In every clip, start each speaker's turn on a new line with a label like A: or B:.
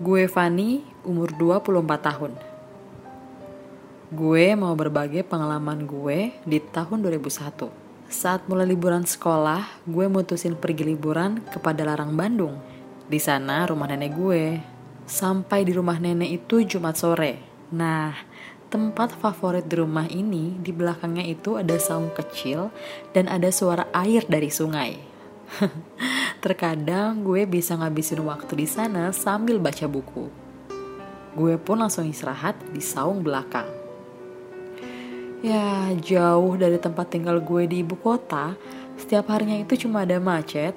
A: Gue Fani, umur 24 tahun. Gue mau berbagi pengalaman gue di tahun 2001. Saat mulai liburan sekolah, gue mutusin pergi liburan ke Padalarang Bandung. Di sana rumah nenek gue. Sampai di rumah nenek itu Jumat sore. Nah, tempat favorit di rumah ini di belakangnya itu ada saung kecil dan ada suara air dari sungai. Terkadang gue bisa ngabisin waktu di sana sambil baca buku. Gue pun langsung istirahat di saung belakang. Ya, jauh dari tempat tinggal gue di ibu kota, setiap harinya itu cuma ada macet,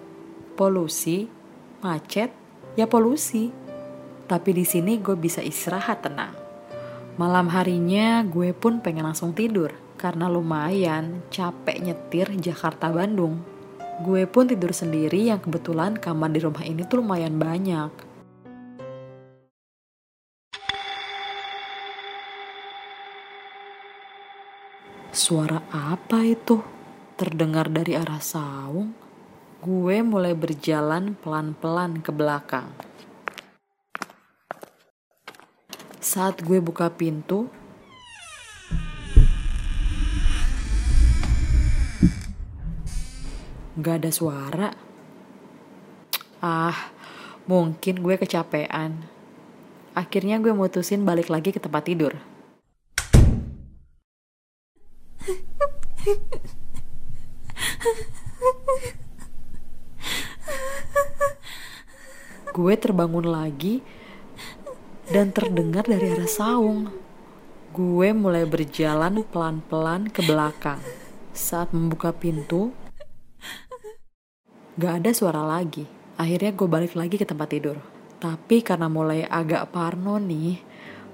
A: polusi, macet, ya polusi. Tapi di sini gue bisa istirahat tenang. Malam harinya gue pun pengen langsung tidur karena lumayan capek nyetir Jakarta Bandung. Gue pun tidur sendiri yang kebetulan kamar di rumah ini tuh lumayan banyak. Suara apa itu? Terdengar dari arah saung. Gue mulai berjalan pelan-pelan ke belakang. Saat gue buka pintu, Gak ada suara. Ah, mungkin gue kecapean. Akhirnya gue mutusin balik lagi ke tempat tidur. Gue terbangun lagi dan terdengar dari arah saung. Gue mulai berjalan pelan-pelan ke belakang. Saat membuka pintu, Gak ada suara lagi. Akhirnya gue balik lagi ke tempat tidur. Tapi karena mulai agak parno nih,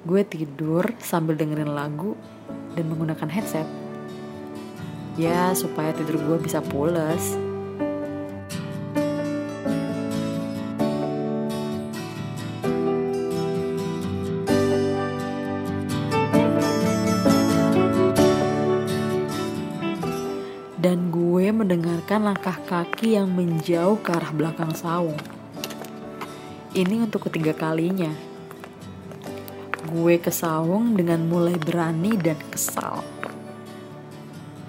A: gue tidur sambil dengerin lagu dan menggunakan headset. Ya, supaya tidur gue bisa pules. Dan gue mendengarkan langkah kaki yang menjauh ke arah belakang saung. Ini untuk ketiga kalinya. Gue ke saung dengan mulai berani dan kesal.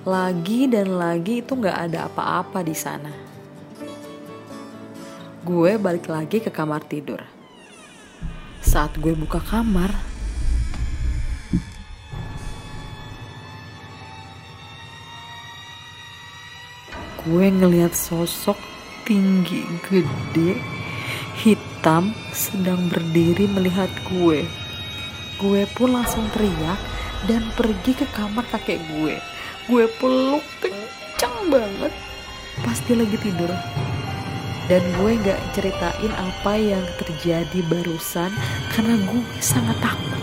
A: Lagi dan lagi itu gak ada apa-apa di sana. Gue balik lagi ke kamar tidur. Saat gue buka kamar, gue ngelihat sosok tinggi gede hitam sedang berdiri melihat gue. Gue pun langsung teriak dan pergi ke kamar kakek gue. Gue peluk kencang banget. Pasti lagi tidur. Dan gue gak ceritain apa yang terjadi barusan karena gue sangat takut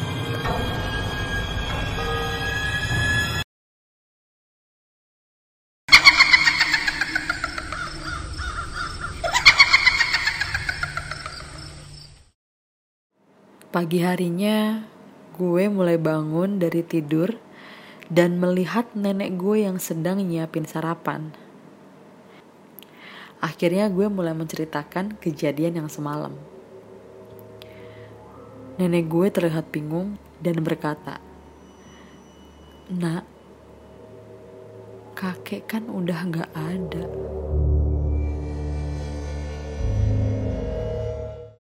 A: Pagi harinya, gue mulai bangun dari tidur dan melihat nenek gue yang sedang nyiapin sarapan. Akhirnya gue mulai menceritakan kejadian yang semalam. Nenek gue terlihat bingung dan berkata, Nak, kakek kan udah gak ada.